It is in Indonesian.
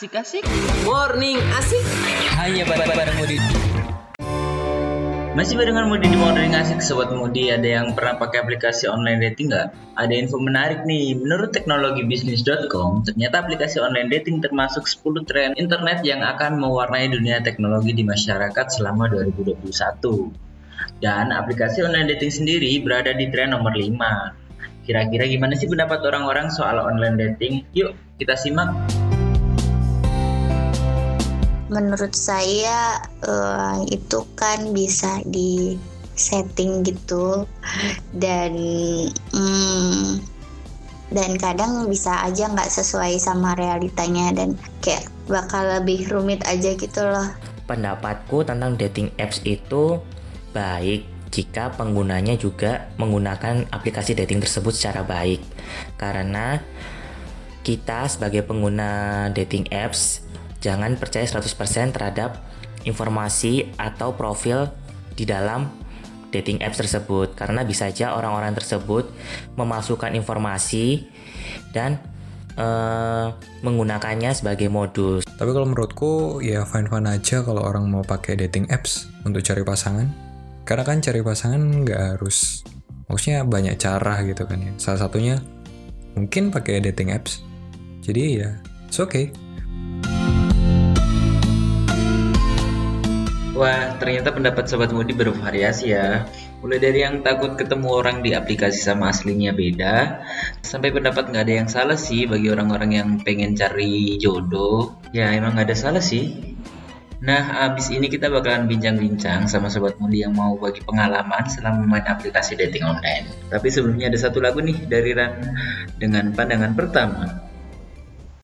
Asik-asik Morning asik. Hanya bareng Mudi. Masih barengan Mudi di Morning Asik Sobat Mudi Ada yang pernah pakai aplikasi online dating nggak? Ada info menarik nih. Menurut teknologi bisnis.com Ternyata aplikasi online dating termasuk 10 tren internet Yang akan mewarnai dunia teknologi di masyarakat selama 2021 Dan aplikasi online dating sendiri berada di tren nomor 5 Kira-kira gimana sih pendapat orang-orang soal online dating? Yuk kita simak menurut saya uh, itu kan bisa di setting gitu dan hmm, dan kadang bisa aja nggak sesuai sama realitanya dan kayak bakal lebih rumit aja gitu loh. Pendapatku tentang dating apps itu baik jika penggunanya juga menggunakan aplikasi dating tersebut secara baik karena kita sebagai pengguna dating apps jangan percaya 100% terhadap informasi atau profil di dalam dating apps tersebut karena bisa saja orang-orang tersebut memasukkan informasi dan uh, menggunakannya sebagai modus. Tapi kalau menurutku ya fine-fine aja kalau orang mau pakai dating apps untuk cari pasangan. Karena kan cari pasangan nggak harus, maksudnya banyak cara gitu kan ya. Salah satunya mungkin pakai dating apps. Jadi ya, it's okay. Wah, ternyata pendapat Sobat Mudi bervariasi ya. Mulai dari yang takut ketemu orang di aplikasi sama aslinya beda, sampai pendapat nggak ada yang salah sih bagi orang-orang yang pengen cari jodoh. Ya emang nggak ada salah sih. Nah, abis ini kita bakalan bincang-bincang sama Sobat Mudi yang mau bagi pengalaman selama main aplikasi dating online. Tapi sebelumnya ada satu lagu nih dari Ran dengan pandangan pertama.